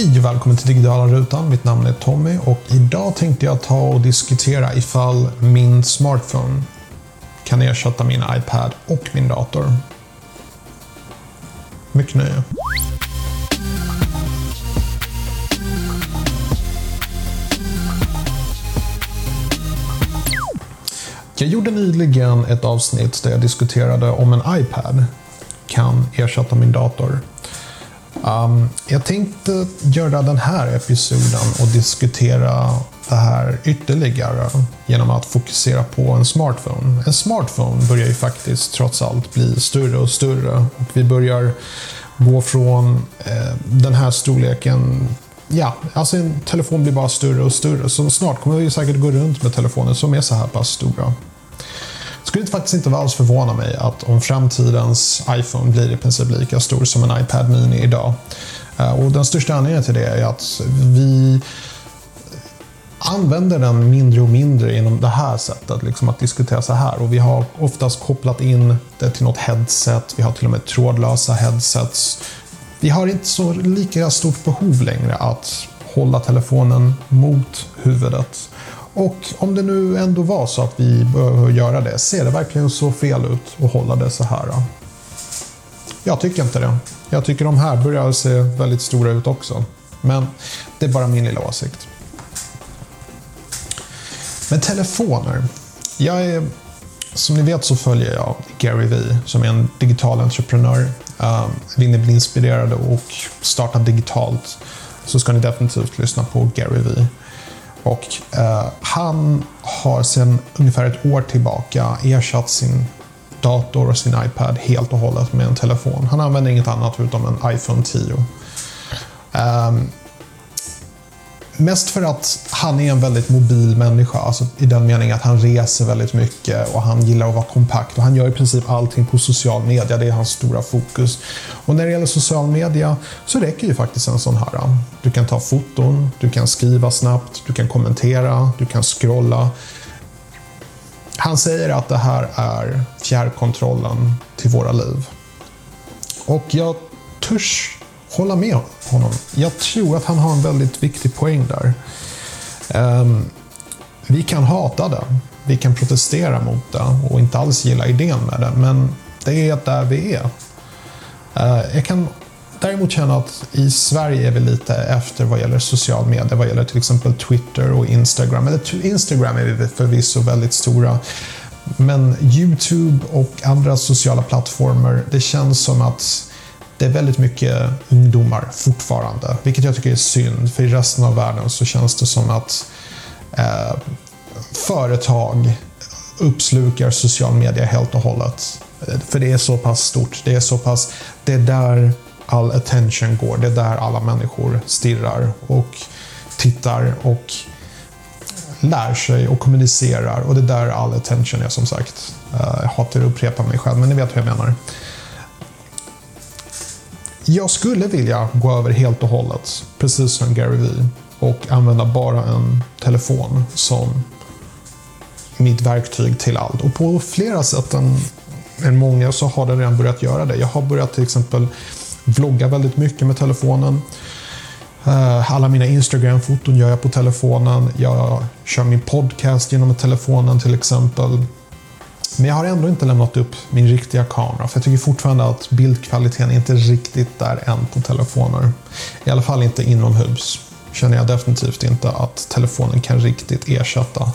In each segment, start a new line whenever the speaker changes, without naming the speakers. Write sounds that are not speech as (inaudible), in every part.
Hej och välkommen till Digitala Rutan. Mitt namn är Tommy och idag tänkte jag ta och diskutera ifall min smartphone kan ersätta min iPad och min dator. Mycket nöje. Jag gjorde nyligen ett avsnitt där jag diskuterade om en iPad kan ersätta min dator. Um, jag tänkte göra den här episoden och diskutera det här ytterligare genom att fokusera på en smartphone. En smartphone börjar ju faktiskt trots allt bli större och större och vi börjar gå från eh, den här storleken Ja, alltså en telefon blir bara större och större. Så snart kommer vi säkert gå runt med telefoner som är så här pass stora skulle det faktiskt inte alls förvåna mig att om framtidens iPhone blir i princip lika stor som en iPad Mini idag. Eh, och den största anledningen till det är att vi använder den mindre och mindre inom det här sättet, liksom att diskutera så här. Och vi har oftast kopplat in det till något headset, vi har till och med trådlösa headsets. Vi har inte så lika stort behov längre att hålla telefonen mot huvudet. Och om det nu ändå var så att vi behöver göra det, ser det verkligen så fel ut att hålla det så här? Jag tycker inte det. Jag tycker de här börjar se väldigt stora ut också. Men det är bara min lilla åsikt. Men telefoner. Jag är, som ni vet så följer jag Gary Vee som är en digital entreprenör. Um, vill ni bli inspirerade och starta digitalt så ska ni definitivt lyssna på Gary Vee. Och eh, han har sedan ungefär ett år tillbaka ersatt sin dator och sin iPad helt och hållet med en telefon. Han använder inget annat utom en iPhone 10. Um, ehm, Mest för att han är en väldigt mobil människa, alltså i den meningen att han reser väldigt mycket och han gillar att vara kompakt och han gör i princip allting på social media, det är hans stora fokus. Och när det gäller social media så räcker ju faktiskt en sån här. Du kan ta foton, du kan skriva snabbt, du kan kommentera, du kan scrolla. Han säger att det här är fjärrkontrollen till våra liv. Och jag törs hålla med honom. Jag tror att han har en väldigt viktig poäng där. Um, vi kan hata det, vi kan protestera mot det och inte alls gilla idén med det, men det är där vi är. Uh, jag kan däremot känna att i Sverige är vi lite efter vad gäller social media, vad gäller till exempel Twitter och Instagram. Eller Instagram är vi förvisso väldigt stora. Men Youtube och andra sociala plattformar, det känns som att det är väldigt mycket ungdomar fortfarande, vilket jag tycker är synd. För i resten av världen så känns det som att eh, företag uppslukar social media helt och hållet. Eh, för det är så pass stort. Det är så pass... Det är där all attention går. Det är där alla människor stirrar och tittar och lär sig och kommunicerar. Och det är där all attention är som sagt. Eh, jag hatar att upprepa mig själv, men ni vet hur jag menar. Jag skulle vilja gå över helt och hållet, precis som Gary Vee, och använda bara en telefon som mitt verktyg till allt. Och på flera sätt än, än många så har det redan börjat göra det. Jag har börjat till exempel vlogga väldigt mycket med telefonen. Eh, alla mina Instagram-foton gör jag på telefonen. Jag kör min podcast genom telefonen till exempel. Men jag har ändå inte lämnat upp min riktiga kamera för jag tycker fortfarande att bildkvaliteten inte riktigt där än på telefoner. I alla fall inte inomhus. Känner jag definitivt inte att telefonen kan riktigt ersätta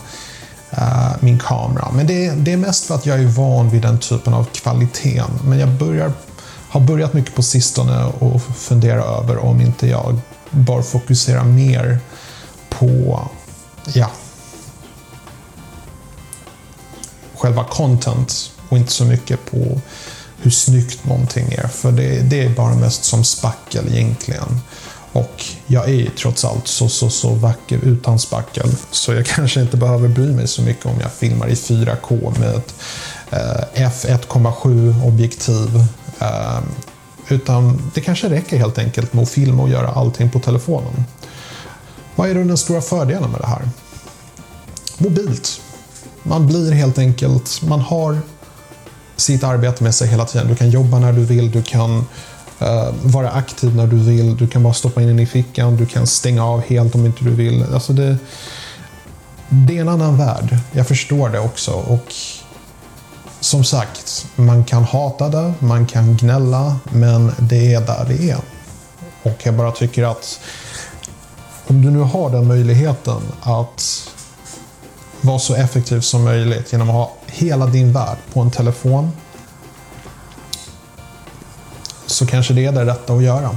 eh, min kamera. Men det, det, är mest för att jag är van vid den typen av kvalitet. Men jag börjar, har börjat mycket på sistone och fundera över om inte jag bör fokusera mer på ja, själva content och inte så mycket på hur snyggt någonting är. För det, det är bara mest som spackel egentligen. Och jag är ju trots allt så, så, så vacker utan spackel. Så jag (laughs) kanske inte behöver bry mig så mycket om jag filmar i 4K med ett eh, f1,7 objektiv. Eh, utan det kanske räcker helt enkelt med att filma och göra allting på telefonen. Vad är då den stora fördelen med det här? Mobilt. Man blir helt enkelt, man har sitt arbete med sig hela tiden. Du kan jobba när du vill, du kan Uh, vara aktiv när du vill. Du kan bara stoppa in den i fickan. Du kan stänga av helt om inte du vill. Alltså det, det är en annan värld. Jag förstår det också. Och som sagt, man kan hata det, man kan gnälla, men det är där det är. Och jag bara tycker att om du nu har den möjligheten att vara så effektiv som möjligt genom att ha hela din värld på en telefon så kanske det är det rätta att göra.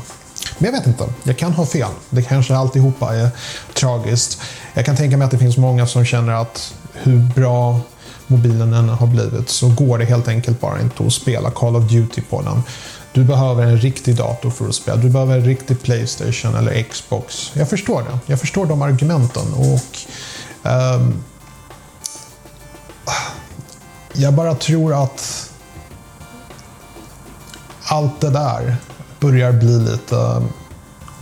Men jag vet inte, jag kan ha fel. Det kanske alltihopa är tragiskt. Jag kan tänka mig att det finns många som känner att hur bra mobilen än har blivit så går det helt enkelt bara inte att spela Call of Duty på den. Du behöver en riktig dator för att spela. Du behöver en riktig Playstation eller Xbox. Jag förstår det. Jag förstår de argumenten. Och um, jag bara tror att allt det där börjar bli lite um,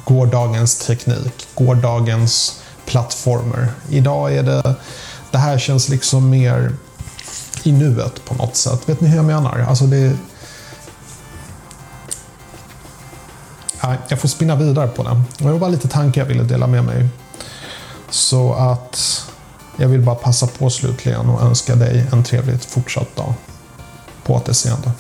gårdagens teknik, gårdagens plattformar. Idag är det, det här känns liksom mer i nuet på något sätt. Vet ni hur jag menar? Alltså det, jag får spinna vidare på det. Det var bara lite tankar jag ville dela med mig. Så att jag vill bara passa på slutligen och önska dig en trevlig fortsatt dag. På återseende.